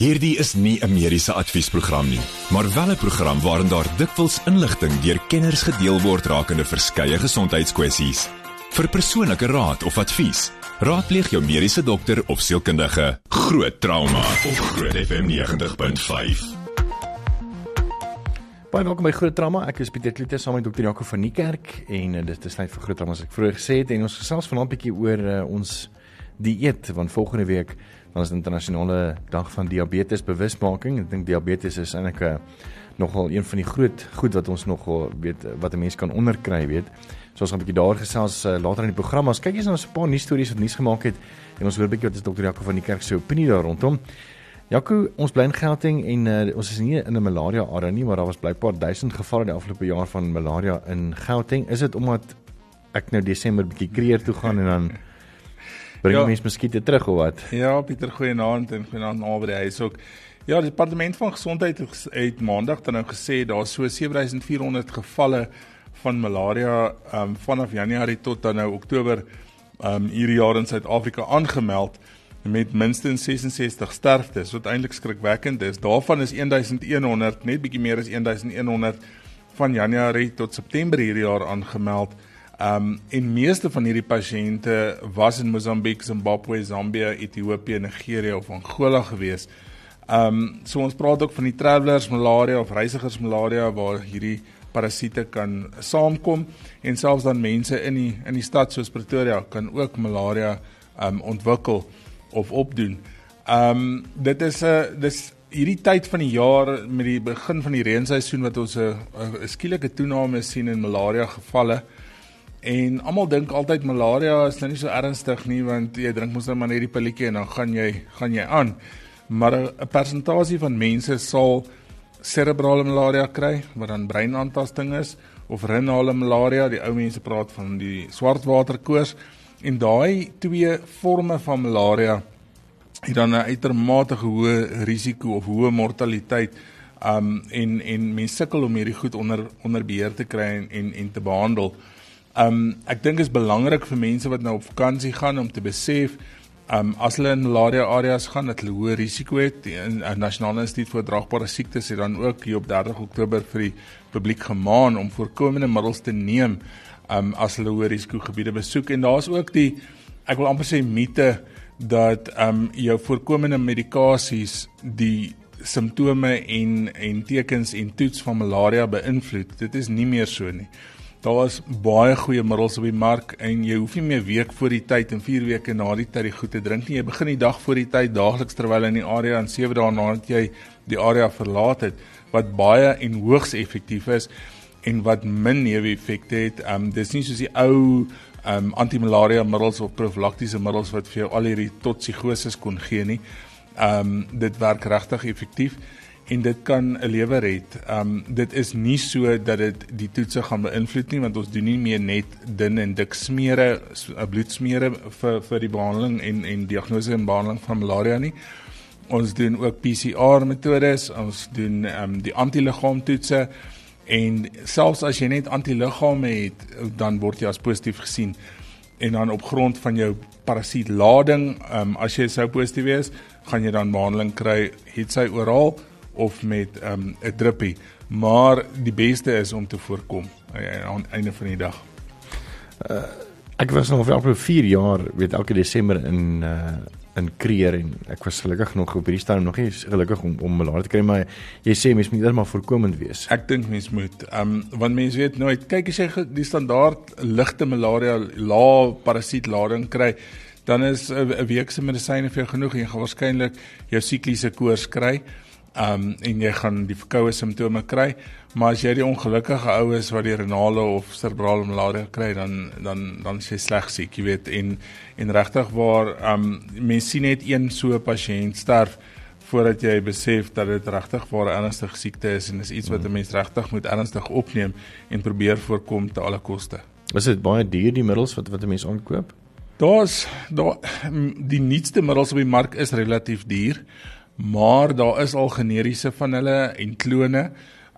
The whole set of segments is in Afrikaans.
Hierdie is nie 'n mediese adviesprogram nie, maar wel 'n program waarin daar dikwels inligting deur kenners gedeel word rakende verskeie gesondheidskwessies. Vir persoonlike raad of advies, raadpleeg jou mediese dokter of sielkundige. Groot trauma op Groot FM 90.5. Baie welkom by Groot Trauma. Ek is Pieter Kloete saam met Dr. Jaco van die kerk en uh, dit is tyd vir Groot Trauma soos ek vroeër gesê het en ons gesels vanaand 'n bietjie oor uh, ons dieet want volgende week dan is internasionale dag van diabetes bewusmaking. Ek dink diabetes is eintlik 'n uh, nogal een van die groot goed wat ons nogal weet wat 'n mens kan onderkry, weet. So ons gaan 'n bietjie daar gesels uh, later in die program. Ons kyk eens na 'n paar nuus stories wat nuus gemaak het en ons hoor 'n bietjie wat is Dr. Jaco van die kerk se opinie daar rondom. Jaco, ons bly in Gauteng en uh, ons is nie in 'n malaria area nie, maar daar was blykbaar 1000 gevalle die afgelope jaar van malaria in Gauteng. Is dit omdat ek nou Desember bietjie kreer toe gaan en dan bring ja. mense muskiete terug of wat? Ja, Pieter goeienaand en goeienaand aan by die huis ook. Ja, die departement van gesondheid het maandag dan nou gesê daar so 7400 gevalle van malaria um, vanaf Januarie tot dan nou Oktober um hierdie jaar in Suid-Afrika aangemeld met minstens 66 sterftes wat eintlik skrikwekkend is. Daarvan is 1100, net bietjie meer as 1100 van Januarie tot September hierdie jaar aangemeld. Um en meeste van hierdie pasiënte was in Mosambiek, Zimbabwe, Zambia, Ethiopië, Nigeria of Angola gewees. Um so ons praat ook van die travelers malaria of reisigers malaria waar hierdie parasiete kan saamkom en selfs dan mense in die in die stad soos Pretoria kan ook malaria um ontwikkel of opdoen. Um dit is 'n dis hierdie tyd van die jaar met die begin van die reenseisoen wat ons 'n skielike toename sien in malaria gevalle. En almal dink altyd malaria is nou nie so ernstig nie want jy drink mos net maar net die pilletjie en dan gaan jy gaan jy aan. Maar 'n persentasie van mense sal serebrale malaria kry wat dan breinaantasting is of renale malaria, die ou mense praat van die swartwaterkoors en daai twee forme van malaria het dan 'n uitermate hoë risiko of hoë mortaliteit um en en mense sukkel om hierdie goed onder onder beheer te kry en en, en te behandel. Um ek dink is belangrik vir mense wat nou op vakansie gaan om te besef um as hulle in malaria areas gaan dat hulle hoë risiko het. Die Nasionale Instituut vir Draagbare Siektes het dan ook hier op 30 Oktober vir die publiek gemaan om voorkomende middels te neem um as hulle hoë risiko gebiede besoek en daar's ook die ek wil amper sê mite dat um jou voorkomende medikasies die simptome en en tekens en toets van malaria beïnvloed. Dit is nie meer so nie. Daar is baie goeie middels op die mark en jy hoef nie meer week voor die tyd en 4 weke na die tyd die goed te drink nie. Jy begin die dag voor die tyd daagliks terwyl in die area en 7 dae nadat jy die area verlaat het wat baie en hoogs effektief is en wat min neeweffekte het. Um dis nie soos die ou um antimalaria middels of profylaktiese middels wat vir jou al hierdie toksigosis kon gee nie. Um dit werk regtig effektief en dit kan 'n lewe red. Um dit is nie so dat dit die toetse gaan beïnvloed nie want ons doen nie meer net dun en dik smere, bloedsmere vir vir die behandeling en en diagnose en behandeling van malaria nie. Ons doen ook PCR metodes, ons doen um die antiliggaamtoetse en selfs as jy net antiliggame het, dan word jy as positief gesien en dan op grond van jou parasietlading, um as jy sou positief wees, gaan jy dan behandeling kry, het sy oral of met ehm, 'n um, druppie, maar die beste is om te voorkom uh, aan einde van die dag. Uh, ek was nog vir 4 jaar, weet elke Desember in uh in Kreer en ek was gelukkig nog op hierdie stadium nog nie gelukkig om om malaria te kry maar jy sê mens moet eerder voorkomend wees. Ek dink mens moet ehm um, want mense weet nooit kyk as jy die standaard ligte malaria lae parasietlading kry dan is 'n week se medisyne vir jou genoeg en jy gaan waarskynlik jou sikliese koors kry um en jy gaan die verkoue simptome kry maar as jy die ongelukkige ou is wat die renale of cerebrale malaria kry dan dan dan is jy sleg siek jy weet en en regtig waar um mense sien net een so pasiënt sterf voordat jy besef dat dit regtig waar 'n ernstige siekte is en is iets wat 'n mens regtig moet ernstig opneem en probeer voorkom te alle koste. Is dit baie duur die middels wat wat 'n mens aankoop? Daar's daar die nuutste middels op die mark is relatief duur maar daar is al generiese van hulle en klone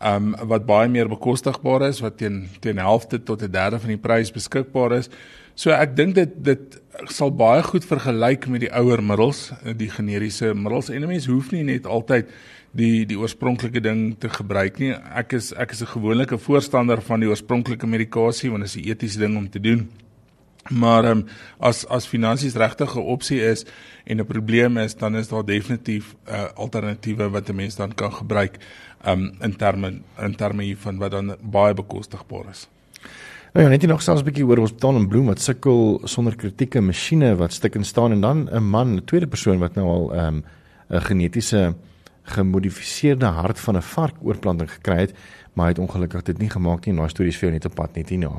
um wat baie meer bekostigbaar is wat teen teen helfte tot 'n derde van die prys beskikbaar is. So ek dink dit dit sal baie goed vergelyk met die ouer middels, die generiese middels en 'n mens hoef nie net altyd die die oorspronklike ding te gebruik nie. Ek is ek is 'n gewone voorstander van die oorspronklike medikasie want dit is 'n etiese ding om te doen. Maar um, as as finansies regtig 'n opsie is en 'n probleem is, dan is daar definitief 'n uh, alternatiewe wat 'n mens dan kan gebruik um, in terme in terme hiervan wat dan baie bekostigbaar is. Nou ja, net nog selfs 'n bietjie oor hospitaal in Bloem wat sukkel sonder kritieke masjiene wat stuk en staan en dan 'n man, 'n tweede persoon wat nou al ehm um, 'n genetiese gemodifiseerde hart van 'n vark oorplanting gekry het, maar hy het ongelukkig dit nie gemaak nie. Nou stories vir jou net op pad net hierna.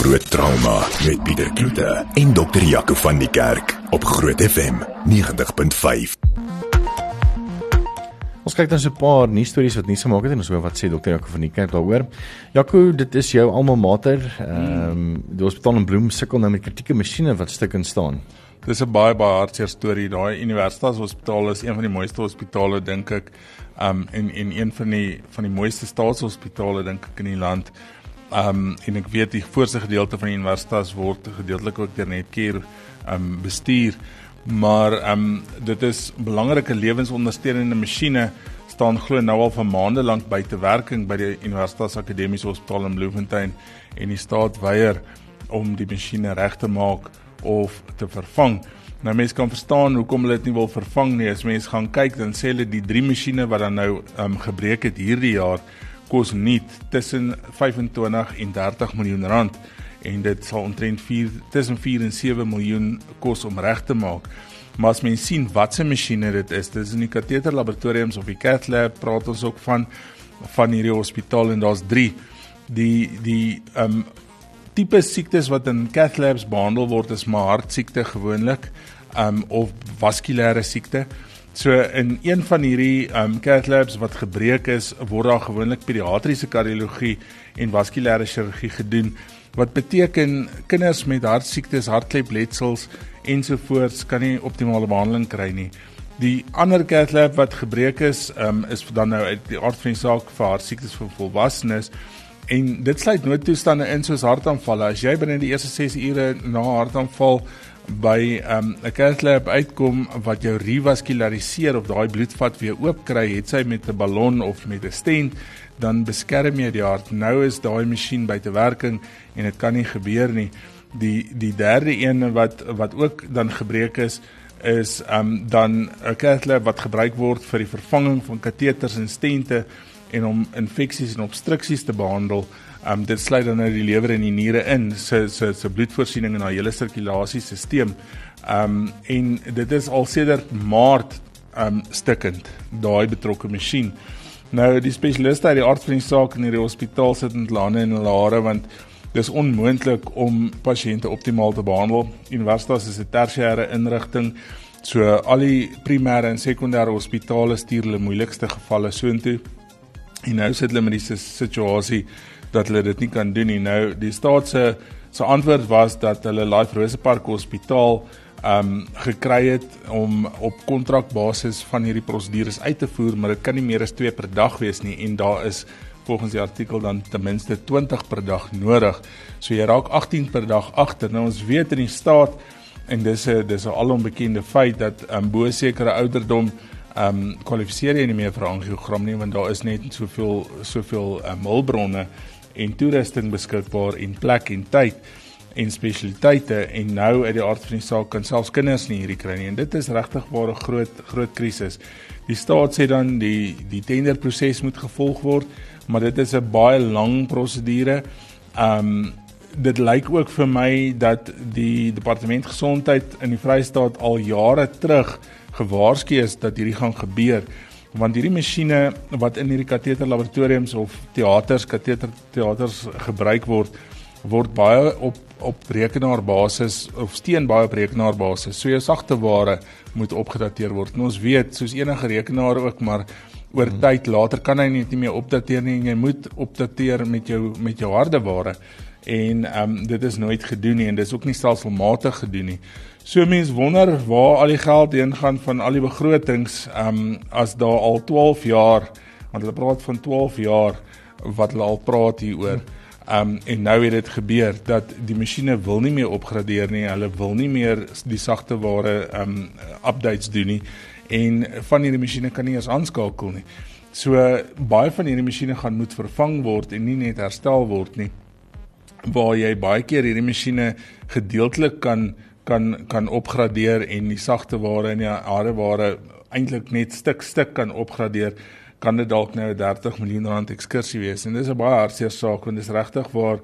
Groot trauma met Pieter Kloete en dokter Jaco van die Kerk op Groot FM 90.5. Ons kyk dan so 'n paar nuus stories wat nie gemaak het en ons hoor wat sê dokter Jaco van die Kerk daaroor. Jaco, dit is jou alma mater. Ehm um, die hospitaal in Bloem sukkel nou met kritieke masjiene wat stuk en staan. Dis 'n baie baie hartseer storie. Daai universiteitshospitaal is een van die mooiste hospitale dink ek. Um en en een van die van die mooiste staatshospitale dink ek in die land. Um en ek weet die voorste gedeelte van die universiteit word gedeeltelik ook deur Netcare um bestuur. Maar um dit is belangrike lewensondersteunende masjiene staan glo nou al vir maande lank buite werking by die Universiteitsakademiese Hospitaal in Bloemfontein en die staat weier om die masjiene reg te maak of te vervang. Nou mense kan verstaan hoekom hulle dit nie wil vervang nie. As mense gaan kyk, dan sê hulle die drie masjiene wat dan nou um, gebreek het hierdie jaar kos nie tussen 25 en 30 miljoen rand en dit sal omtrent 4 tussen 4 en 7 miljoen kos om reg te maak. Maar as mens sien wat se masjiene dit is, dis in die kateter laboratoriums of die cath lab praat ons ook van van hierdie hospitaal en daar's 3 die die ehm um, tipe siektes wat in cath labs behandel word is maar hartsiekte gewoonlik um of vaskulêre siekte. So in een van hierdie um cath labs wat gebreek is, word daar gewoonlik pediatriese kardiologie en vaskulêre chirurgie gedoen wat beteken kinders met hartsiektes, hartklepletsels ensovoorts kan nie optimale behandeling kry nie. Die ander cath lab wat gebreek is, um is dan nou uit die aard van die saak vir hartsiektes vir volwassenes en dit sluit noodtoestande in soos hartaanvalle. As jy binne die eerste 6 ure na hartaanval by ehm, 'n um, cath-lab uitkom wat jou revaskulariseer of daai bloedvat weer oop kry, het sy met 'n ballon of met 'n stent, dan beskerm jy die hart. Nou is daai masjien buite werking en dit kan nie gebeur nie. Die die derde een wat wat ook dan gebreek is is um, dan 'n cath-lab wat gebruik word vir die vervanging van kateters en stente en om infeksies en obstruksies te behandel. Um dit sluit dan nou die lewer en die niere in, se se se bloedvoorsiening en haar hele sirkulasiesisteem. Um en dit is al sedert Maart um stikkend daai betrokke masjien. Nou die spesialiste uit die aard van die saak in hierdie hospitaal sit in lande en hulle hare want dis onmoontlik om pasiënte optimaal te behandel. Universitas is 'n tersiêre inrigting. So al die primêre en sekondêre hospitale stuur hulle moeilikste gevalle soontoe En nou sit hulle met die situasie dat hulle dit nie kan doen nie. Nou die staat se se antwoord was dat hulle Life Rose Park Hospitaal um gekry het om op kontrakbasis van hierdie prosedures uit te voer, maar dit kan nie meer as 2 per dag wees nie en daar is volgens die artikel dan ten minste 20 per dag nodig. So jy raak 18 per dag agter. Nou ons weet in die staat en dis 'n dis 'n alombekende feit dat um bo sekere ouderdom ehm um, kwalifiseer jy nie meer vir angiogram nie want daar is net soveel soveel um, hulpbronne en toerusting beskikbaar en plek en tyd en spesialiteite en nou uit die aard van die saak kan selfs kinders nie hierdie kry nie en dit is regtig 'n groot groot krisis. Die staat sê dan die die tenderproses moet gevolg word, maar dit is 'n baie lang prosedure. Ehm um, dit lyk ook vir my dat die departement gesondheid in die Vrystaat al jare terug gewaarsku is dat hierdie gaan gebeur want hierdie masjiene wat in hierdie kateter laboratoriums of teaters kateter teaters gebruik word word baie op op rekenaarbasis of steen baie op rekenaarbasis. So jou sagte ware moet opgedateer word. En ons weet soos enige rekenaar ook maar oor hmm. tyd later kan hy net nie meer opdateer nie en jy moet opdateer met jou met jou harde ware. En ehm um, dit is nooit gedoen nie en dis ook nie stelselmatig gedoen nie. So mense wonder waar al die geld heen gaan van al die begrotings, ehm um, as daar al 12 jaar, want hulle praat van 12 jaar wat hulle al praat hieroor. Um en nou het dit gebeur dat die masjiene wil nie meer opgradeer nie. Hulle wil nie meer die sagte ware um updates doen nie en van hierdie masjiene kan nie eens aanskakel nie. So baie van hierdie masjiene gaan moet vervang word en nie net herstel word nie. Waar jy baie keer hierdie masjiene gedeeltelik kan kan kan opgradeer en die sagte ware en die harde ware eintlik net stuk stuk kan opgradeer kan dit dalk nou 'n 30 miljoen rand ekskursie wees en dis 'n baie hartseer saak want dis regtig waar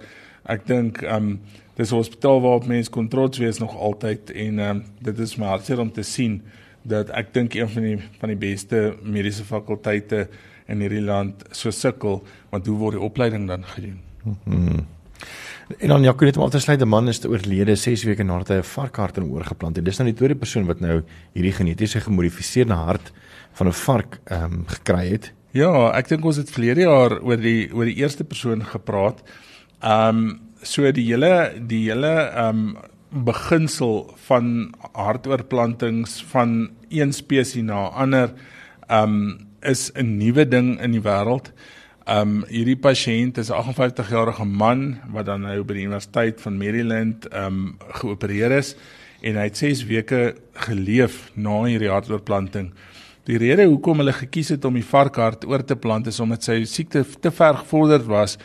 ek dink um dis 'n hospitaal waar mense kon trots wees nog altyd en um dit is my hartseer om te sien dat ek dink een van die van die beste mediese fakulteite in hierdie land so sukkel want hoe word die opleiding dan gedoen? Hmm. En dan Jacques het om te sluit 'n man is oorlede 6 weke nadat hy 'n varkhart in oor geplant het. Dis nou die tweede persoon wat nou hierdie genetiese gemodifiseerde hart van 'n vark ehm um, gekry het. Ja, ek dink ons het verlede jaar oor die oor die eerste persoon gepraat. Ehm um, so die hele die hele ehm um, beginsel van hartoorplantings van een spesies na ander ehm um, is 'n nuwe ding in die wêreld. Ehm um, hierdie pasiënt is 'n 58-jarige man wat dan nou by die Universiteit van Maryland um, geopereer is en hy het 6 weke geleef na hierdie hartoortplanting. Die rede hoekom hulle gekies het om die varkhart oor te plant is omdat sy siekte te ver gevorderd was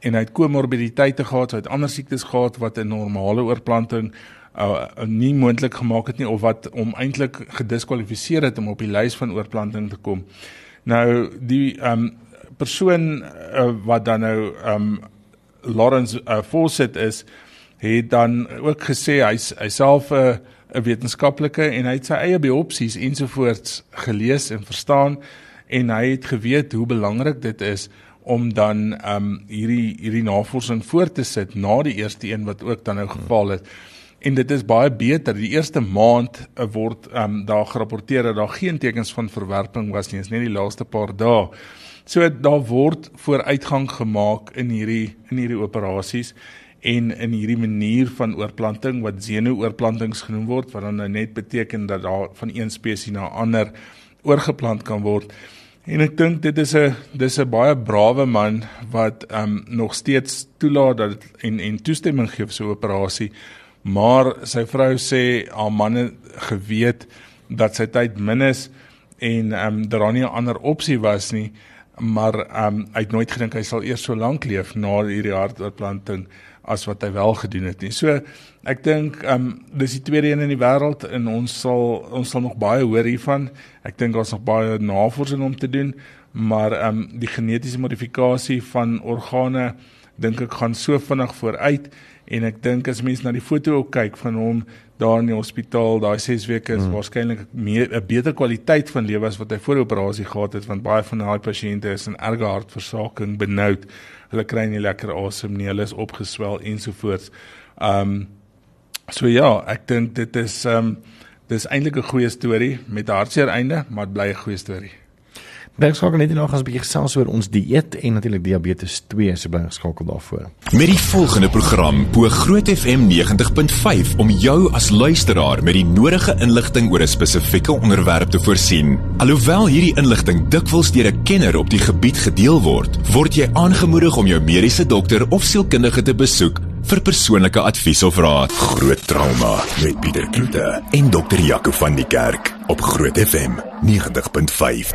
en hy het komorbiditeite gehad, hy het ander siektes gehad wat 'n normale oorplanting uh, nie moontlik gemaak het nie of wat hom eintlik gediskwalifiseer het om op die lys van oorplanting te kom. Nou die ehm um, persoon uh, wat dan nou um Lawrence uh, Fawcett is, het dan ook gesê hy's hyself 'n uh, 'n wetenskaplike en hy het sy eie biopsies ensovoorts gelees en verstaan en hy het geweet hoe belangrik dit is om dan um hierdie hierdie navorsing voort te sit na die eerste een wat ook dan nou geval het. En dit is baie beter. Die eerste maand uh, word um daar gerapporteer dat daar geen tekens van verwerping was nie. Dit is net die laaste paar dae. So daar word vooruitgang gemaak in hierdie in hierdie operasies en in hierdie manier van oorplanting wat xeno-oorplantings genoem word wat dan nou net beteken dat daar van een spesies na 'n ander oorgeplant kan word. En ek dink dit is 'n dis 'n baie brawe man wat ehm um, nog steeds toelaat dat en en toestemming gee vir so 'n operasie. Maar sy vrou sê haar man geweet dat sy tyd min is en ehm um, daar nie 'n ander opsie was nie maar um, hy het nooit gedink hy sal eers so lank leef na hierdie hartoortplanting as wat hy wel gedoen het nie. So ek dink um dis die tweede een in die wêreld en ons sal ons sal nog baie hoor hiervan. Ek dink daar's nog baie navorsing om te doen, maar um die genetiese modifikasie van organe dink ek gaan so vinnig vooruit en ek dink as mense na die foto kyk van hom daar in die hospitaal, daai 6 weke is hmm. waarskynlik 'n beter kwaliteit van lewe as wat hy voor die operasie gehad het want baie van daai pasiënte is in erge hartversaking benoud. Hulle kry nie lekker asem nie, hulle is opgeswel ensovoorts. Um so ja, ek dink dit is um dis eintlik 'n goeie storie met 'n hartseer einde, maar dit bly 'n goeie storie. Bly skakel net nog as 'n bietjie gesels oor ons dieet en natuurlik diabetes 2 se bly skakel daarvoor. Met die volgende program bo Groot FM 90.5 om jou as luisteraar met die nodige inligting oor 'n spesifieke onderwerp te voorsien. Alhoewel hierdie inligting dikwels deur 'n kenner op die gebied gedeel word, word jy aangemoedig om jou mediese dokter of sielkundige te besoek vir persoonlike advies of raad. Groot trauma met Pieter Kloete en dokter Jaco van die Kerk op Groot FM 90.5.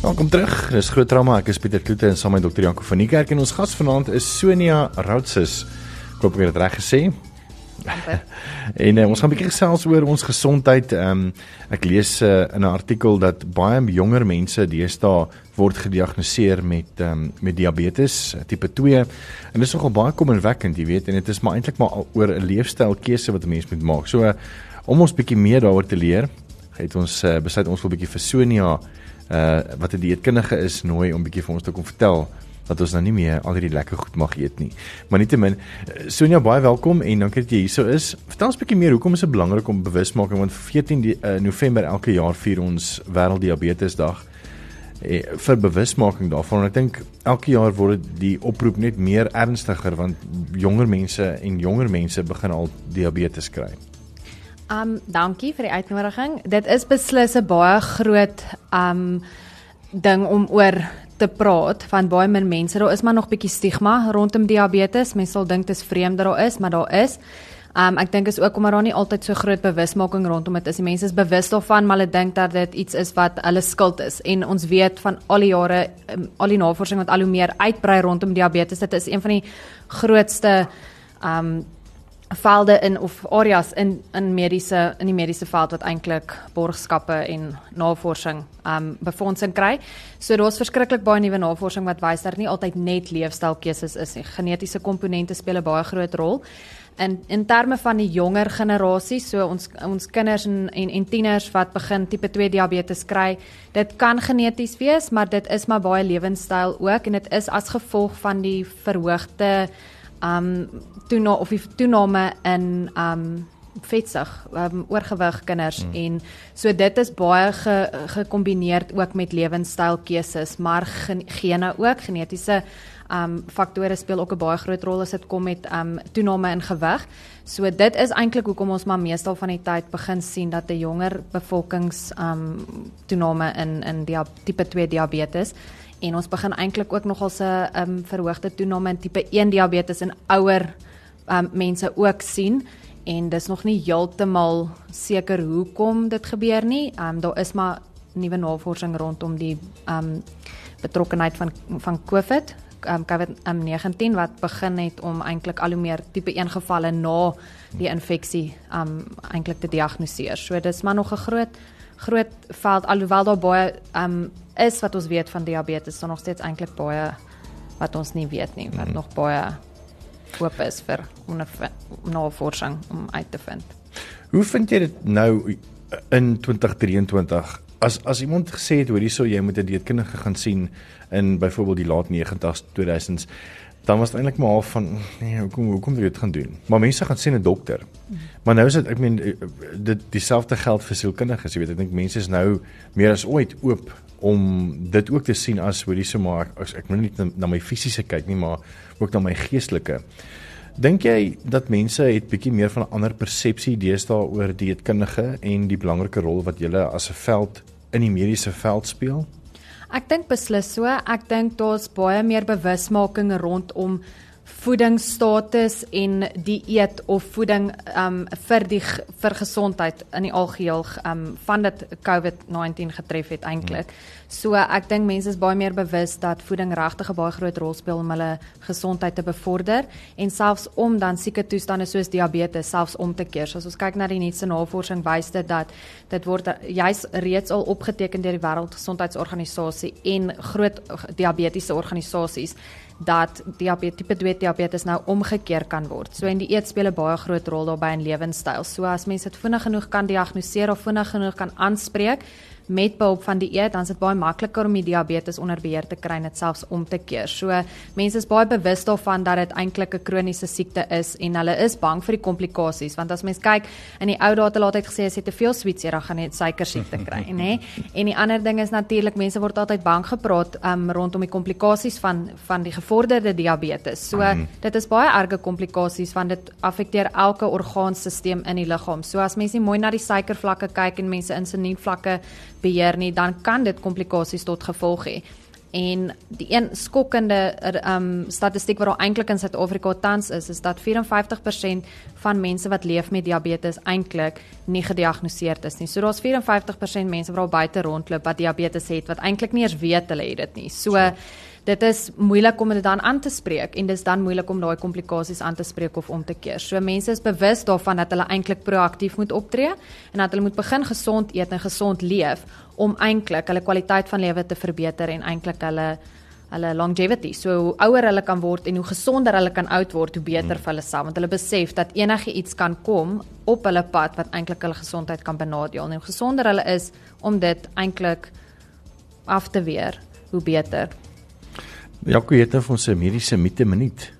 Welkom terug. Dis groot trauma. Ek is Pieter Kloete en saam met dokter Jaco van die Kerk en ons gas vanaand is Sonia Routses. Ek hoop ek het dit reg gesê. En uh, ons gaan 'n bietjie gesels oor ons gesondheid. Ehm um, ek lees uh, in 'n artikel dat baie jonger mense deesdae word gediagnoseer met ehm um, met diabetes tipe 2 en dit is nogal baie kommerwekkend, jy weet, en dit is maar eintlik maar oor 'n leefstylkeuse wat 'n mens moet maak. So uh, om ons bietjie meer daaroor te leer, het ons uh, besluit ons wil bietjie vir Sonia uh wat 'n dieetkundige is nooi om bietjie vir ons te kom vertel dat ons nou nie meer al hierdie lekker goed mag eet nie. Maar nietemin, Sonja baie welkom en dankie dat jy hier sou is. Vertel ons 'n bietjie meer hoekom is dit belangrik om bewusmaking want 14 die, uh, November elke jaar vier ons wêrelddiabetesdag eh, vir bewusmaking daarvan en ek dink elke jaar word die oproep net meer ernstiger want jonger mense en jonger mense begin al diabetes kry. Um dankie vir die uitnodiging. Dit is beslis 'n baie groot um ding om oor te praat van baie min mense. Daar is maar nog bietjie stigma rondom diabetes. Mense sal dink dit is vreemd dat daar is, maar daar is. Um ek dink is ook omdat daar nie altyd so groot bewusmaking rondom dit is. Die mense is bewus daarvan, maar hulle dink dat dit iets is wat hulle skuld is. En ons weet van al die jare um, al die navorsing wat al hoe meer uitbrei rondom diabetes, dit is een van die grootste um velde in of areas in in mediese in die mediese veld wat eintlik borgskappe en navorsing um befondsing kry. So daar's verskriklik baie nuwe navorsing wat wys dat nie altyd net leefstylkeuses is nie. Genetiese komponente speel 'n baie groot rol. In in terme van die jonger generasie, so ons ons kinders en en, en tieners wat begin tipe 2 diabetes kry, dit kan geneties wees, maar dit is maar baie lewenstyl ook en dit is as gevolg van die verhoogde um toename of die toename in um vetsug, um, oorgewig kinders mm. en so dit is baie ge, gekombineer ook met lewenstylkeuses, maar gen, gene ook genetiese um faktore speel ook 'n baie groot rol as dit kom met um toename in gewig. So dit is eintlik hoekom ons maar meestal van die tyd begin sien dat 'n jonger bevolkings um toename in in die tipe 2 diabetes en ons begin eintlik ook nogal se um verhoogde toename in tipe 1 diabetes in ouer um mense ook sien en dis nog nie heeltemal seker hoekom dit gebeur nie. Um daar is maar nuwe navorsing rondom die um betrokkenheid van van COVID, um COVID-19 um, wat begin het om eintlik al hoe meer tipe 1 gevalle na die infeksie um eintlik te diagnoseer. So dis maar nog 'n groot groot veld alhoewel daar baie um is wat ons weet van diabetes, so nog steeds eintlik baie wat ons nie weet nie, wat hmm. nog baie oop is vir navorsing om uit te vind. Hoe vind jy dit nou in 2023? As as iemand gesê het hoor hierso jy moet 'n dieetkundige gaan sien in byvoorbeeld die laat 90s 2000s dan was dit eintlik maar half van nee hoekom hoekom jy dit gaan doen maar mense gaan sien 'n dokter maar nou is dit ek meen dit dieselfde geld vir sielkundiges jy weet ek dink mense is nou meer as ooit oop om dit ook te sien as hoorie so maar as ek moet nie na my fisiese kyk nie maar ook na my geestelike. Dink jy dat mense het bietjie meer van 'n ander persepsie deesdae oor dieetkundige en die belangrike rol wat julle as 'n veld in die mediese veld speel? Ek dink beslis so. Ek dink daar's baie meer bewusmaking rondom voedingsstatus en dieet of voeding um vir die vir gesondheid in die algeheel um van dit COVID-19 getref het eintlik. Hmm. So ek dink mense is baie meer bewus dat voeding regtig 'n baie groot rol speel om hulle gesondheid te bevorder en selfs om dan sieke toestande soos diabetes selfs om te keer. So as ons kyk na die nuutste navorsing wys dit dat dit word juis reeds al opgeteken deur die Wêreldgesondheidsorganisasie en groot diabetiese organisasies dat diabetes tipe 2 diabetes nou omgekeer kan word. So en die eet speel 'n baie groot rol daarbey in lewenstyl. So as mense dit vinnig genoeg kan diagnoseer of vinnig genoeg kan aanspreek, met behulp van die eet, dan is dit baie makliker om die diabetes onder beheer te kry net selfs om te keer. So mense is baie bewus daarvan dat dit eintlik 'n kroniese siekte is en hulle is bang vir die komplikasies want as mens kyk in die ou dae het hulle altyd gesê as jy te veel sweets eet, dan gaan jy suiker siekte kry, nê? En die ander ding is natuurlik mense word altyd bang gepraat um, rondom die komplikasies van van die gevorderde diabetes. So mm. dit is baie erge komplikasies want dit affekteer elke orgaanstelsel in die liggaam. So as mense mooi na die suikervlakke kyk en mense insulienvlakke beheer nie, dan kan dit komplikasies tot gevolg hê. En die een skokkende um statistiek wat eintlik in Suid-Afrika tans is, is dat 54% van mense wat leef met diabetes eintlik nie gediagnoseer is nie. So daar's 54% mense wat al buite rondloop wat diabetes het wat eintlik nie eens weet hulle het dit nie. So, so dit is moeilik om dit dan aan te spreek en dis dan moeilik om daai komplikasies aan te spreek of om te keer. So mense is bewus daarvan dat hulle eintlik proaktief moet optree en dat hulle moet begin gesond eet en gesond leef om eintlik hulle kwaliteit van lewe te verbeter en eintlik hulle hulle longevity. So hoe ouer hulle kan word en hoe gesonder hulle kan oud word, hoe beter vir hulle self want hulle besef dat enige iets kan kom op hulle pad wat eintlik hulle gesondheid kan benadeel. En hoe gesonder hulle is om dit eintlik af te weer, hoe beter. Jaco het vir ons 'n mediese mite minuut.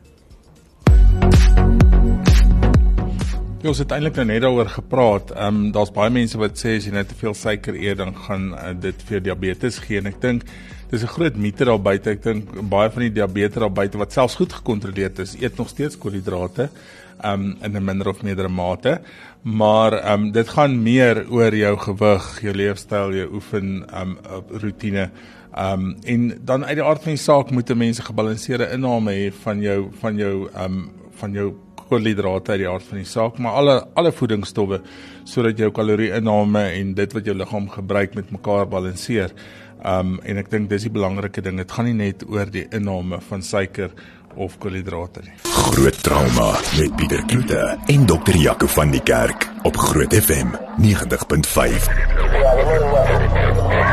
Ja, ons het eintlik nou net daaroor gepraat. Ehm um, daar's baie mense wat sê as jy net te veel suiker eet dan gaan uh, dit vir diabetes gee en ek dink dis 'n groot mite daar buite. Ek dink baie van die diabetes daar buite wat selfs goed gekontroleer is, eet nog steeds koolhidrate. um in 'n minder of meerdere mate. Maar um dit gaan meer oor jou gewig, jou leefstyl, jou oefen um rotine. Um en dan uit die aard van die saak moet mense gebalanseerde inname hê van jou van jou um van jou koolhidrate uit die aard van die saak, maar alle alle voedingsstowwe sodat jou kalorie-inname en dit wat jou liggaam gebruik met mekaar balanseer. Um en ek dink dis die belangrike ding. Dit gaan nie net oor die inname van suiker of koolhidrate nie. Groot trauma met Pieter Kloete en dokter Jaco van die Kerk op Groot FM 90.5.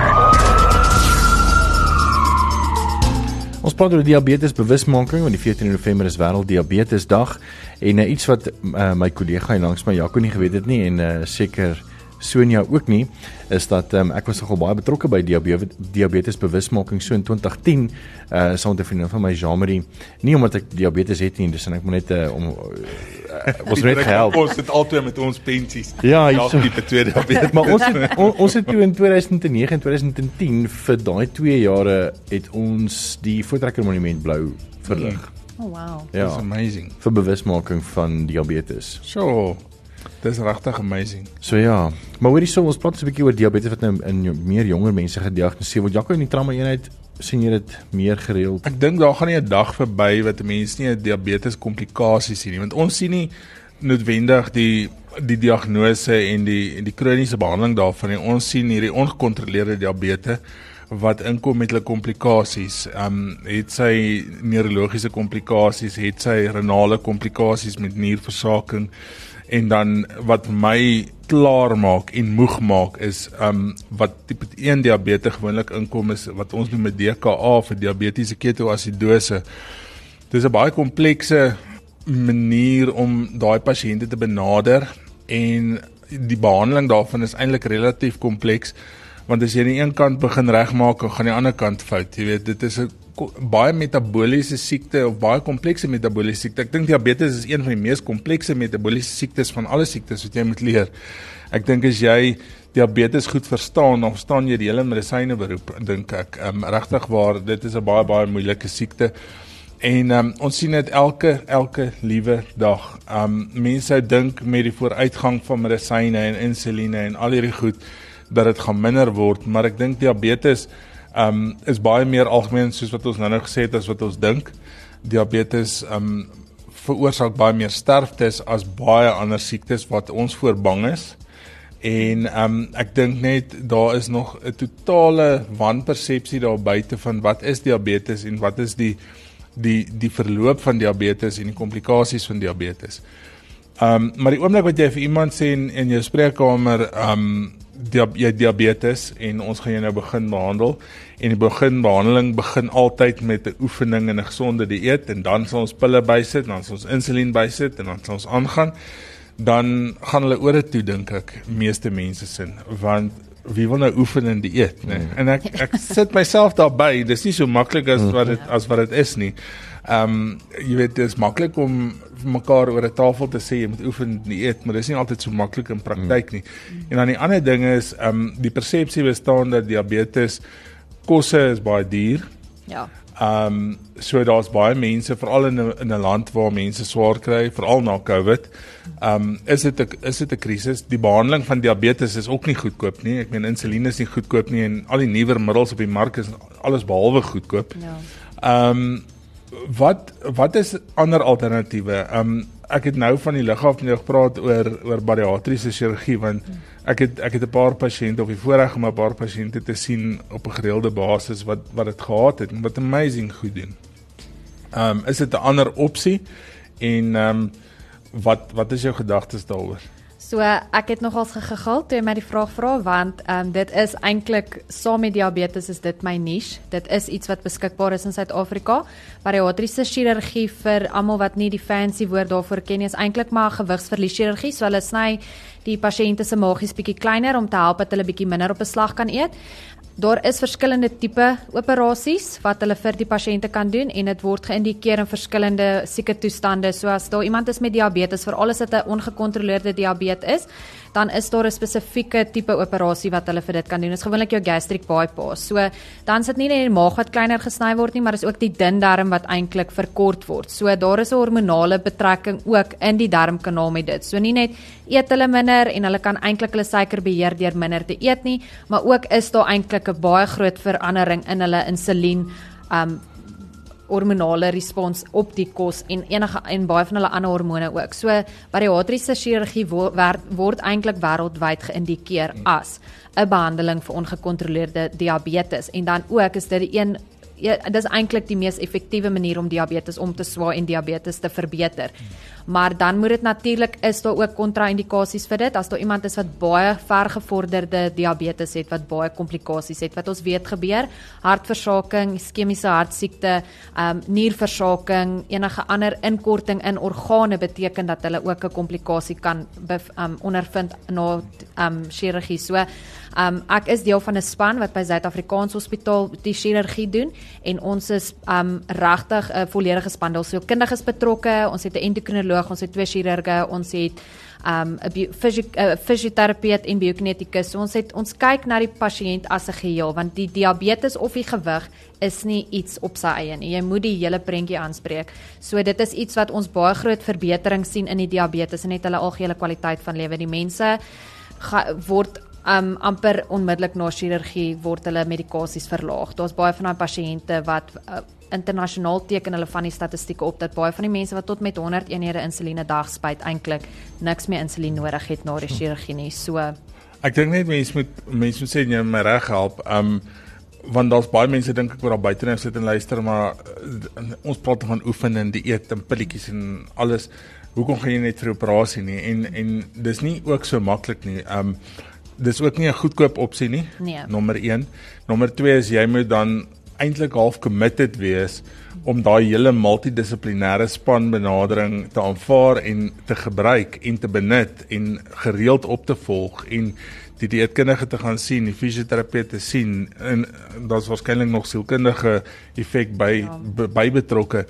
Ons praat oor diabetes bewusmaking want die 14 November is wêreld diabetesdag en uh, iets wat uh, my kollega hier langs my Jaco nie geweet het nie en uh, seker Sonia ook nie is dat um, ek was nogal baie betrokke by diabetes, diabetes bewusmaking so in 2010 uh saam met 'n vriendin van my Jamie nie omdat ek diabetes het nie dis en ek moet net uh, om uh, was net gehelp. ons het altyd met ons pensies. Ja so, die tweede diabetes. Maar ons het on, ons het toe in 2009 en 2010 vir daai 2 jare het ons die voortrekker monument blou verlig. Oh wow. Ja. That's amazing. Vir bewusmaking van diabetes. So Dis regtig amazing. So ja, maar hoorie so ons praat 'n bietjie oor diabetes wat nou in meer jonger mense gediagnoseer word. Jaco in die trauma eenheid sien jy dit meer gereeld. Ek dink daar gaan nie 'n dag verby wat 'n mens nie 'n diabetes komplikasie sien nie, want ons sien nie noodwendig die die diagnose en die en die kroniese behandeling daarvan nie. Ons sien hierdie ongekontroleerde diabetes wat inkom met hulle komplikasies. Ehm um, het sy neurologiese komplikasies, het sy renale komplikasies met nierversaking en dan wat my klaar maak en moeg maak is um wat tipe 1 diabetes gewoonlik inkom is wat ons noem DKA vir diabetiese ketoasidose. Dis 'n baie komplekse manier om daai pasiënte te benader en die behandeling daarvan is eintlik relatief kompleks want as jy aan die een kant begin regmaak, gaan die ander kant fout. Jy weet, dit is 'n baie metabooliese siekte of baie komplekse metabooliese siekte. Ek dink diabetes is een van die mees komplekse metabooliese siektes van alle siektes wat jy moet leer. Ek dink as jy diabetes goed verstaan, dan verstaan jy die hele medisyne beroep, dink ek. Ehm um, regtig waar, dit is 'n baie baie moeilike siekte. En um, ons sien dit elke elke liewe dag. Um mense dink met die vooruitgang van medisyne en insuline en al hierdie goed dat dit gaan minder word, maar ek dink diabetes um is baie meer algemeen soos wat ons nou-nou gesê het as wat ons dink. Diabetes um veroorsaak baie meer sterftes as baie ander siektes wat ons voor bang is. En um ek dink net daar is nog 'n totale wanpersepsie daar buite van wat is diabetes en wat is die die die verloop van diabetes en die komplikasies van diabetes. Um maar die oomblik wat jy vir iemand sê in, in jou spreekkamer um diab jy diabetes en ons gaan jou nou begin behandel en die beginbehandeling begin altyd met 'n oefening en 'n gesonde dieet en dan sal ons pille bysit, dan sal ons insulien bysit en dan sal ons aangaan. Dan gaan hulle oor dit toe dink ek meeste mense sin want wie wil nou oefen en dieet nê? Nee? Mm. En ek ek sit myself daarby. Dis nie so maklik as wat dit as wat dit is nie. Ehm um, jy weet dit is maklik om mekaar oor 'n tafel te sê jy moet oefen dieet, maar dis nie altyd so maklik in praktyk nie. En dan die ander ding is ehm um, die persepsie bestaan dat diabetes kosse is baie duur. Ja. Ehm um, so daar's baie mense veral in 'n in 'n land waar mense swaar kry, veral na Covid. Ehm um, is dit 'n is dit 'n krisis? Die behandeling van diabetes is ook nie goedkoop nie. Ek meen insulien is nie goedkoop nie en al die nuwer middels op die mark is alles behalwe goedkoop. Ja. Ehm um, wat wat is ander alternatiewe? Um, ek het nou van die liggaaf met jou gepraat oor oor bariatriese chirurgie want ek het ek het 'n paar pasiënte of die voorreg om 'n paar pasiënte te sien op 'n gereelde basis wat wat dit gehad het en wat amazing goed doen. Um, is dit 'n ander opsie en um, wat wat is jou gedagtes daaroor? So ek het nogals gegigil toe jy my die vraag vra want ehm um, dit is eintlik saam met diabetes is dit my niche. Dit is iets wat beskikbaar is in Suid-Afrika. Bariatriese chirurgie vir almal wat nie die fancy woord daarvoor ken nie is eintlik maar gewigsverlies chirurgie. So hulle sny die pasiënte se maagies bietjie kleiner om te help dat hulle bietjie minder op 'n slag kan eet. Daar is verskillende tipe operasies wat hulle vir die pasiënte kan doen en dit word geïndikeer in verskillende sieke toestande. So as daar iemand is met diabetes, veral as dit 'n ongekontroleerde diabetes is, dan is daar 'n spesifieke tipe operasie wat hulle vir dit kan doen. Dit is gewoonlik jou gastric bypass. So dan sit nie net die maag wat kleiner gesny word nie, maar is ook die dun darm wat eintlik verkort word. So daar is 'n hormonale betrekking ook in die darmkanaal met dit. So nie net eet hulle minder en hulle kan eintlik hulle suiker beheer deur minder te eet nie, maar ook is daar eintlik 'n baie groot verandering in hulle insulien um hormonale respons op die kos en enige en baie van hulle ander hormone ook. So bariatriese chirurgie word, word eintlik wêreldwyd geïndikeer as 'n behandeling vir ongekontroleerde diabetes en dan ook is dit die een ja, dis eintlik die mees effektiewe manier om diabetes om te swaai en diabetes te verbeter. Maar dan moet dit natuurlik is daar ook kontra-indikasies vir dit as daar iemand is wat baie vergevorderde diabetes het wat baie komplikasies het wat ons weet gebeur, hartversaking, iskemiese hartsiekte, ehm um, nierversaking, enige ander inkorting in organe beteken dat hulle ook 'n komplikasie kan ehm um, ondervind na ehm um, chirurgie. So Um ek is deel van 'n span wat by Suid-Afrikaanse Hospitaal die chirurgie doen en ons is um regtig 'n volledige span. Daar's so kundiges betrokke. Ons het 'n endokrinoloog, ons het twee chirurge, ons het um 'n fisioterapeut en biokinetikus. So ons het ons kyk na die pasiënt as 'n geheel want die diabetes of die gewig is nie iets op sy eie nie. Jy moet die hele prentjie aanspreek. So dit is iets wat ons baie groot verbetering sien in die diabetes en net hulle algehele kwaliteit van lewe. Die mense ga, word um amper onmiddellik na chirurgie word hulle medikasies verlaag. Daar's baie van daai pasiënte wat uh, internasionaal teken hulle van die statistieke op dat baie van die mense wat tot met 100 eenhede insulien 'n dag spuit eintlik niks meer insulien nodig het na die hm. chirurgie nie. So ek dink net mense moet mense moet sê jy my reg help. Um want daar's baie mense dink ek oor daar buite nou sit en luister maar uh, ons praat van oefen en dieet en pilletjies en alles. Hoekom gaan jy net vir operasie nie? En en dis nie ook so maklik nie. Um dis ook nie 'n goedkoop opsie nie. Nee. Nommer 1. Nommer 2 is jy moet dan eintlik half committed wees om daai hele multidissiplinêre span benadering te aanvaar en te gebruik en te benut en gereeld op te volg en die dieetkundige te gaan sien, die fisioterapeut te sien en daar's waarskynlik nog sielkundige effek by ja. by betrokke.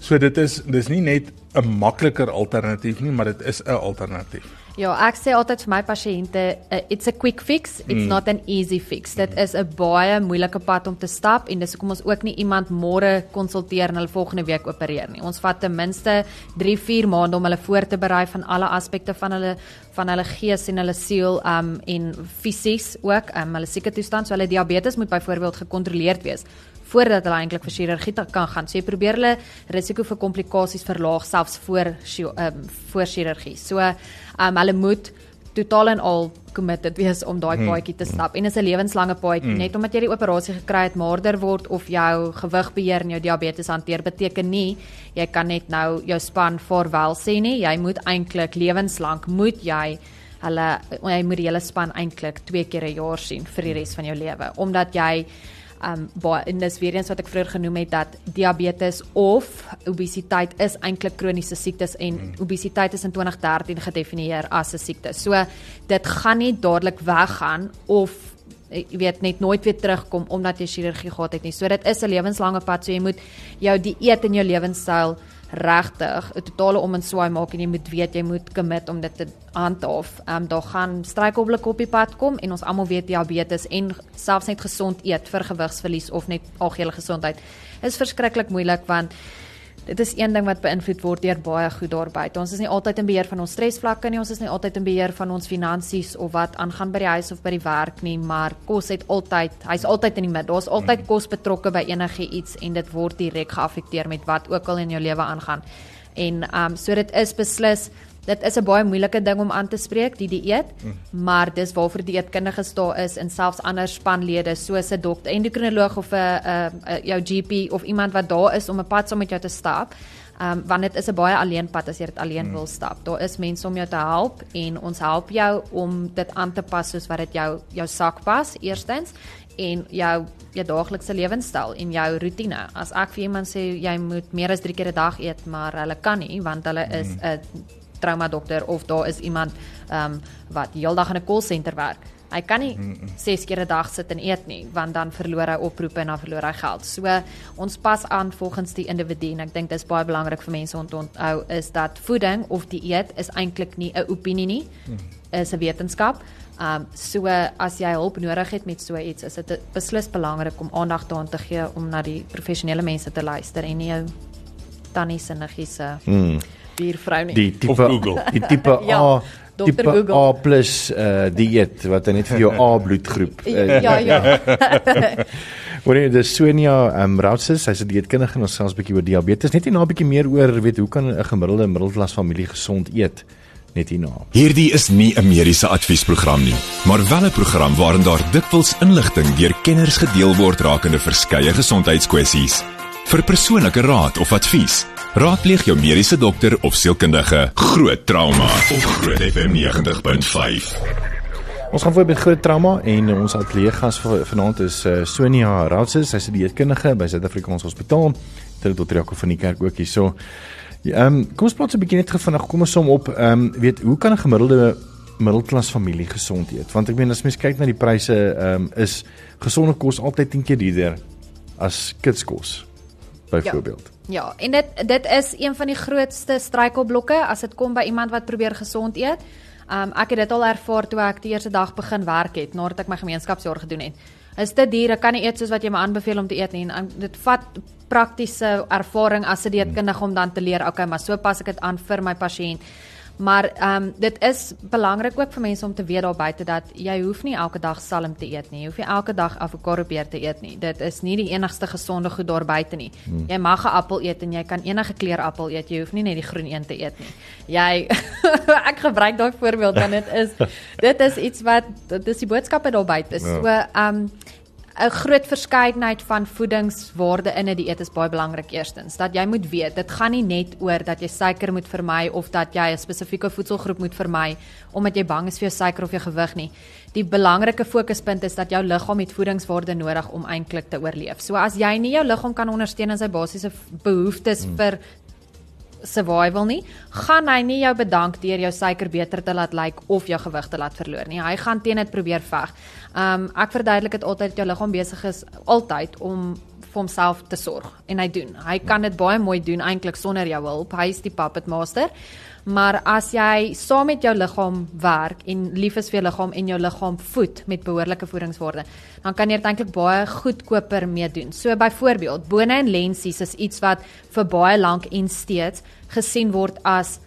So dit is dis nie net 'n makliker alternatief nie, maar dit is 'n alternatief. Ja, ek sê altyd vir my pasiënte, uh, it's a quick fix, it's mm. not an easy fix. Dit is 'n baie moeilike pad om te stap en dis hoekom ons ook nie iemand môre konsulteer en hulle volgende week opereer nie. Ons vat ten minste 3-4 maande om hulle voor te berei van alle aspekte van hulle van hulle gees en hulle siel um en fisies ook, um hulle sieke toestand, so hulle diabetes moet byvoorbeeld gekontroleerd wees voordat hulle eintlik vir chirurgie kan gaan. So jy probeer hulle risiko vir komplikasies verlaag selfs voor um, voor chirurgie. So um, hulle moet totaal en al committed wees om daai hmm. paadjie te stap. En dit is 'n lewenslange paadjie. Hmm. Net omdat jy die operasie gekry het, maarder word of jou gewig beheer en jou diabetes hanteer beteken nie jy kan net nou jou span vaarwel sê nie. Jy moet eintlik lewenslank moet jy hulle jy moet die hele span eintlik twee keer 'n jaar sien vir die res van jou lewe omdat jy um baie en dis weer eens wat ek vroeër genoem het dat diabetes of obesiteit is eintlik kroniese siektes en mm. obesiteit is in 2013 gedefinieer as 'n siekte. So dit gaan nie dadelik weggaan of jy weet net nooit weer terugkom omdat jy chirurgie gehad het nie. So dit is 'n lewenslange pad. So jy moet jou dieet en jou lewenstyl regtig 'n totale om en swaai maak en jy moet weet jy moet commit om dit te handhaaf. Ehm um, daar gaan struikelblokke op die pad kom en ons almal weet diabetes en selfs net gesond eet vir gewigsverlies of net algehele gesondheid is verskriklik moeilik want dit is een ding wat beïnvloed word deur baie goed daar buite. Ons is nie altyd in beheer van ons stresvlakke nie, ons is nie altyd in beheer van ons finansies of wat aangaan by die huis of by die werk nie, maar kos het altyd, hy's altyd in die middel. Daar's altyd kos betrokke by enige iets en dit word direk geaffekteer met wat ook al in jou lewe aangaan. En ehm um, so dit is beslis dit is 'n baie moeilike ding om aan te spreek die dieet mm. maar dis waarvoor dieetkundiges daar is en selfs ander spanlede soos 'n dokter endokrinoloog of 'n 'n jou GP of iemand wat daar is om 'n pad saam met jou te stap um, want dit is 'n baie alleen pad as jy dit alleen mm. wil stap daar is mense om jou te help en ons help jou om dit aan te pas soos wat dit jou jou sak pas eerstens en jou jou daaglikse lewenstyl en jou rotine. As ek vir iemand sê jy moet meer as 3 keer 'n dag eet, maar hulle kan nie want hulle is mm. 'n trauma dokter of daar is iemand ehm um, wat heeldag in 'n call center werk, Hy kan nie 6 keer 'n dag sit en eet nie, want dan verloor hy oproepe en dan verloor hy geld. So ons pas aan volgens die individu en ek dink dis baie belangrik vir mense om te onthou is dat voeding of dieet is eintlik nie 'n opinie nie. Is 'n wetenskap. Um so as jy hulp nodig het met so iets, is dit beslis belangrik om aandag daaraan te gee om na die professionele mense te luister en nie jou tannie se niggiese Hmm. Buurvrou nie. Die tipe Of Google. die tipe Ja, A Dr. tipe Google. A+ uh dieet wat net vir jou A bloedgroep. Uh, ja, ja. Jy dis Sonia um, Routses, sy's 'n dieetkundige en ons sels 'n bietjie oor diabetes. Net hierna 'n bietjie meer oor weet hoe kan 'n gemiddelde middelklas familie gesond eet net hierna. Hierdie is nie 'n mediese adviesprogram nie, maar wel 'n program waarin daar dikwels inligting deur kenners gedeel word rakende verskeie gesondheidskwessies. Vir persoonlike raad of advies, raadpleeg jou mediese dokter of sielkundige. Groot trauma op Groot FM 90.5. Ons gaan voort met groot trauma en ons ateljee gas vanaand is uh, Sonia Routses, sy's 'n dieetkundige by Suid-Afrikaanse Hospitaal. Dit Dr. Jaco van die kerk ook hier. So, ja, ehm um, kom ons praat 'n bietjie net vinnig. Kom ons som op ehm um, weet hoe kan 'n gemiddelde middelklas familie gesond eet? Want ek meen as mens kyk na die pryse, ehm um, is gesonde kos altyd 10 keer duurder as kitskos byvoorbeeld. Ja, en dit dit is een van die grootste struikelblokke as dit kom by iemand wat probeer gesond eet. Um ek het dit al ervaar toe ek die eerste dag begin werk het nadat ek my gemeenskapsjaar gedoen het. Is dit diere kan nie eet soos wat jy my aanbeveel om te eet nie. En dit vat praktiese ervaring as 'n dieetkundige om dan te leer, okay, maar so pas ek dit aan vir my pasiënt. Maar ehm um, dit is belangrik ook vir mense om te weet daar buite dat jy hoef nie elke dag salm te eet nie. Jy hoef nie elke dag avokado peer te eet nie. Dit is nie die enigste gesonde goed daar buite nie. Hmm. Jy mag 'n appel eet en jy kan enige kleur appel eet. Jy hoef nie net die groen een te eet nie. Jy ek gebruik daai voorbeeld want dit is dit is iets wat dit is die boodskappe daar buite. So ehm um, 'n groot verskeidenheid van voedingswaarde in 'n dieet is baie belangrik eerstens. Dat jy moet weet, dit gaan nie net oor dat jy suiker moet vermy of dat jy 'n spesifieke voedselgroep moet vermy omdat jy bang is vir jou suiker of jou gewig nie. Die belangrike fokuspunt is dat jou liggaam het voedingswaarde nodig om eintlik te oorleef. So as jy nie jou liggaam kan ondersteun in sy basiese behoeftes hmm. vir survival nie, gaan hy nie jou bedank deur jou suiker beter te laat lyk of jou gewig te laat verloor nie. Hy gaan teen dit probeer veg. Um ek verduidelik dit altyd dat jou liggaam besig is altyd om vir homself te sorg en hy doen. Hy kan dit baie mooi doen eintlik sonder jou hulp. Hy is die puppet master. Maar as jy saam met jou liggaam werk en lief is vir jou liggaam en jou liggaam voed met behoorlike voedingswaarde, dan kan jy dit eintlik baie goedkoper mee doen. So byvoorbeeld, bone en lensies is iets wat vir baie lank en steeds gesien word as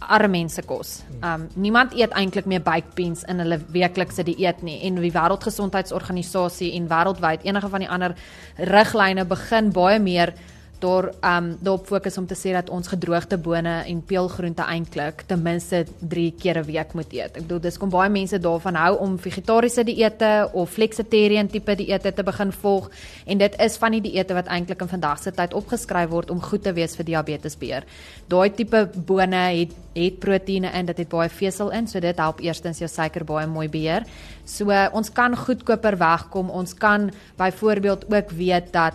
arme mense kos. Um niemand eet eintlik meer baked beans in hulle weeklikse dieet nie en die Wêreldgesondheidsorganisasie en wêreldwyd enige van die ander riglyne begin baie meer daar um daarop fokus om te sê dat ons gedroogde bone en peulgroente eintlik ten minste 3 keer 'n week moet eet. Ek bedoel dis kom baie mense daarvan hou om vegetariese dieete of flexitarian tipe dieete te begin volg en dit is van die dieete wat eintlik in vandag se tyd opgeskryf word om goed te wees vir diabetesbeheer. Daai tipe bone het het proteïene in, dit het baie vesel in, so dit help eerstens jou suiker baie mooi beheer. So uh, ons kan goedkoper wegkom. Ons kan byvoorbeeld ook weet dat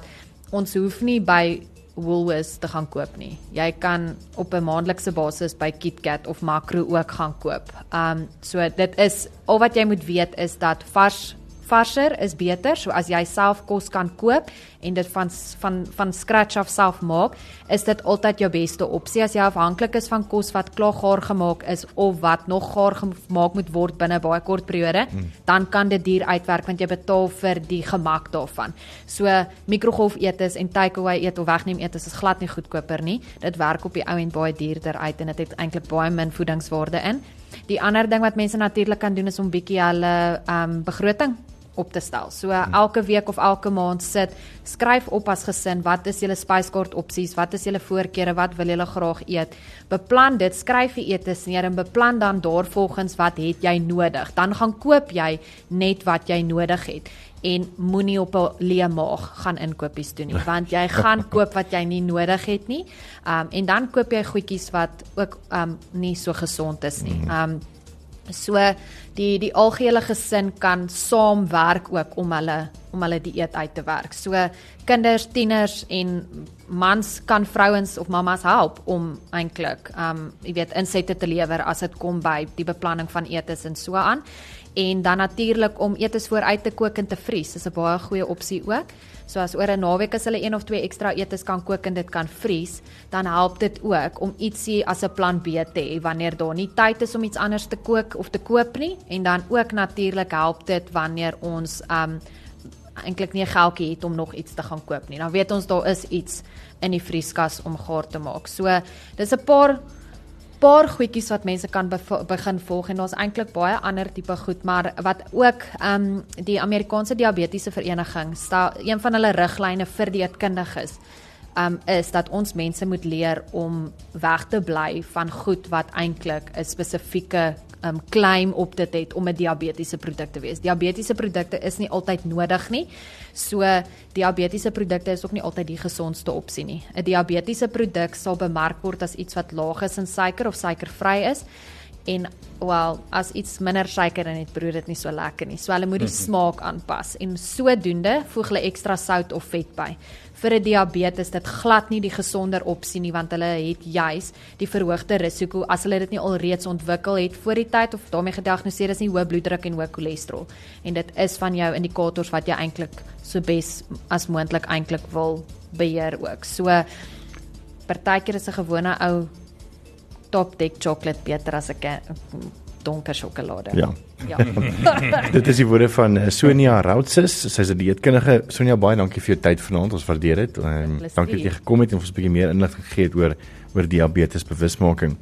ons hoef nie by Woolworths te gaan koop nie. Jy kan op 'n maandelikse basis by KitKat of Makro ook gaan koop. Um so dit is al wat jy moet weet is dat vars varser is beter. So as jy self kos kan koop en dit van van van scratch af self maak, is dit altyd jou beste opsie as jy afhanklik is van kos wat klaar gaar gemaak is of wat nog gaar gemaak moet word binne baie kort periode, hmm. dan kan dit duur uitwerk want jy betaal vir die gemak daarvan. So mikrogolf eetes en takeaway eet of wegneem eetes is glad nie goedkoper nie. Dit werk op die ou end baie duurder uit en dit het eintlik baie min voedingswaarde in. Die ander ding wat mense natuurlik kan doen is om bietjie hulle ehm um, begroting op te stel. So elke week of elke maand sit, skryf op as gesin wat is julle spyskaart opsies, wat is julle voorkeure, wat wil julle graag eet. Beplan dit, skryf die eetes neer en beplan dan daarvolgens wat het jy nodig. Dan gaan koop jy net wat jy nodig het en moenie op 'n leë maag gaan inkopies doen nie want jy gaan koop wat jy nie nodig het nie. Um en dan koop jy goedjies wat ook um nie so gesond is nie. Um So die die algehele gesin kan saamwerk ook om hulle om hulle dieet uit te werk. So kinders, tieners en mans kan vrouens of mammas help om eintlik um jy weet insette te lewer as dit kom by die beplanning van eetes en so aan. En dan natuurlik om eetes vooruit te kook en te vries is 'n baie goeie opsie ook. So as oor 'n naweek as hulle een of twee ekstra eetes kan kook en dit kan vries, dan help dit ook om ietsie as 'n plan B te hê wanneer daar nie tyd is om iets anders te kook of te koop nie en dan ook natuurlik help dit wanneer ons um eintlik nie 'n geldjie het om nog iets te gaan koop nie. Dan weet ons daar is iets in die vrieskas om gaar te maak. So dis 'n paar paar goedjies wat mense kan begin volg en daar's eintlik baie ander tipe goed, maar wat ook ehm um, die Amerikaanse Diabetiese Vereniging stel een van hulle riglyne vir dieetkundiges um is dat ons mense moet leer om weg te bly van goed wat eintlik 'n spesifieke um claim op dit het om 'n diabetiese produk te wees. Diabetiese produkte is nie altyd nodig nie. So diabetiese produkte is ook nie altyd die gesondste opsie nie. 'n Diabetiese produk sal bemark word as iets wat laag is in suiker of suikervry is. En wel, as iets minder suiker in het brood dit nie so lekker nie. So hulle moet die mhm. smaak aanpas en sodoende voeg hulle ekstra sout of vet by vir 'n diabetes dit glad nie die gesonder opsie nie want hulle het juis die verhoogde risiko as hulle dit nie alreeds ontwikkel het voor die tyd of daarmee gediagnoseer is nie hoë bloeddruk en hoë cholesterol en dit is van jou indikators wat jy eintlik so bes as moontlik eintlik wil beheer ook. So partykeer is 'n gewone ou top deck chocolate beter as 'n donker sjokolade. Ja. Ja. dit is die woorde van eh, Sonia Routses. Sy's 'n dieetkundige. Sonia, baie dankie vir jou tyd vanaand. Ons waardeer dit. Um, dankie dat jy gekom het en ons 'n bietjie meer inligting gegee het oor oor diabetes bewusmaking.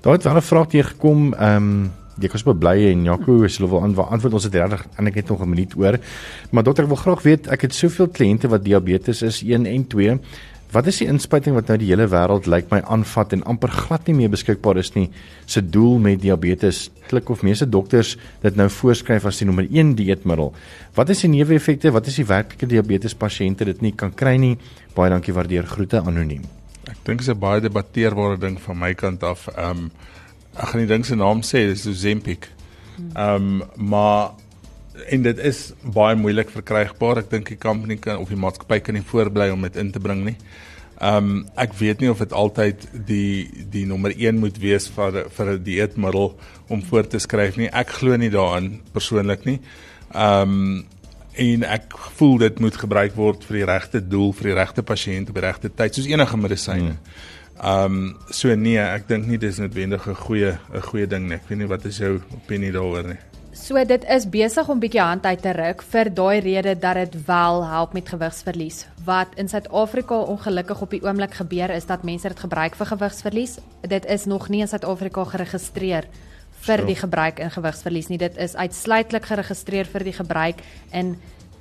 Daar het wel 'n vraag hier gekom. Ehm um, Ek was baie bly en Jaco is hulle wil antwoord ons het regtig en ek het nog 'n minuut oor. Maar dokter ek wil graag weet ek het soveel kliënte wat diabetes is 1 en 2 Wat is die inspuiting wat nou die hele wêreld lyk my aanvat en amper glad nie meer beskikbaar is nie se doel met diabetes klik of meeste dokters dit nou voorskryf as die nommer 1 dieetmiddel. Wat is die neeweffekte? Wat is die werklike diabetes pasiënte dit nie kan kry nie? Baie dankie waardeer groete anoniem. Ek dink dit is 'n baie debatteerbare ding van my kant af. Ehm um, ek gaan die ding se naam sê, dis Ozempic. Ehm um, maar en dit is baie moeilik verkrygbaar. Ek dink die company kan of die maatskappy kan nie voorbly om dit in te bring nie. Ehm um, ek weet nie of dit altyd die die nommer 1 moet wees vir vir 'n dieetmiddel om voor te skryf nie. Ek glo nie daarin persoonlik nie. Ehm um, en ek voel dit moet gebruik word vir die regte doel vir die regte pasiënt op die regte tyd soos enige medisyne. Hmm. Ehm um, so nee, ek dink nie dis noodwendig 'n goeie 'n goeie ding nie. Ek weet nie wat is jou opinie daaroor nie. So dit is besig om bietjie hand uit te ruk vir daai rede dat dit wel help met gewigsverlies. Wat in Suid-Afrika ongelukkig op die oomblik gebeur is dat mense dit gebruik vir gewigsverlies. Dit is nog nie in Suid-Afrika geregistreer vir die gebruik in gewigsverlies nie. Dit is uitsluitlik geregistreer vir die gebruik in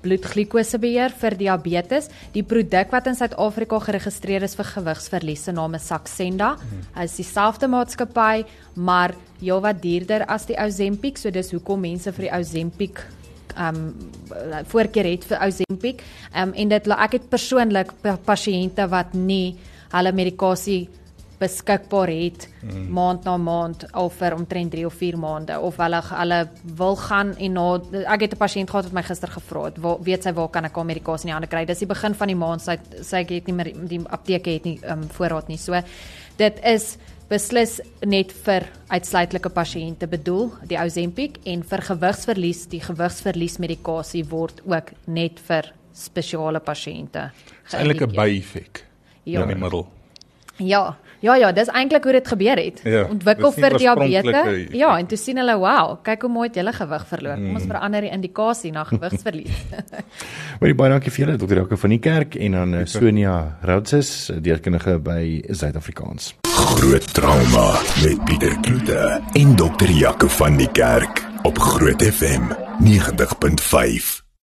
bloedglikosebeheer vir diabetes. Die produk wat in Suid-Afrika geregistreer is vir gewigsverlies se naam is Saxenda. Hy is dieselfde maatskappy, maar heel wat duurder as die Ozempic, so dis hoekom mense vir die Ozempic um voorkeur het vir Ozempic. Um en dit ek het persoonlik pasiënte wat nie hulle medikasie beskikbaar het mm. maand na maand al vir omtrent 3 of 4 maande of hulle hulle wil gaan en na ek het 'n pasiënt gehad wat my gister gevra het waar weet sy waar kan ek medikasie in die hande kry dis die begin van die maand sy sy het nie meer die apteke het nie um, voorraad nie so dit is beslis net vir uitsluitlike pasiënte bedoel die Ozempic en vir gewigsverlies die gewigsverlies medikasie word ook net vir spesiale pasiënte eintlik 'n by-effek ja. in die middel ja Ja ja, dis eintlik hoe dit gebeur het. Ja, Ontwikkel vir diabetes. Ja, en toe sien hulle, "Wow, kyk hoe mooi het julle gewig verloor." Kom ons mm. verander die indikasie na gewigsverlies. Baie baie dankie vir julle, Dr. Jaco van die kerk en aan eh, Sonia Routses, dierkundige by Suid-Afrikaans. Groot trauma met Pieter Kloete en Dr. Jaco van die kerk op Groot FM 90.5.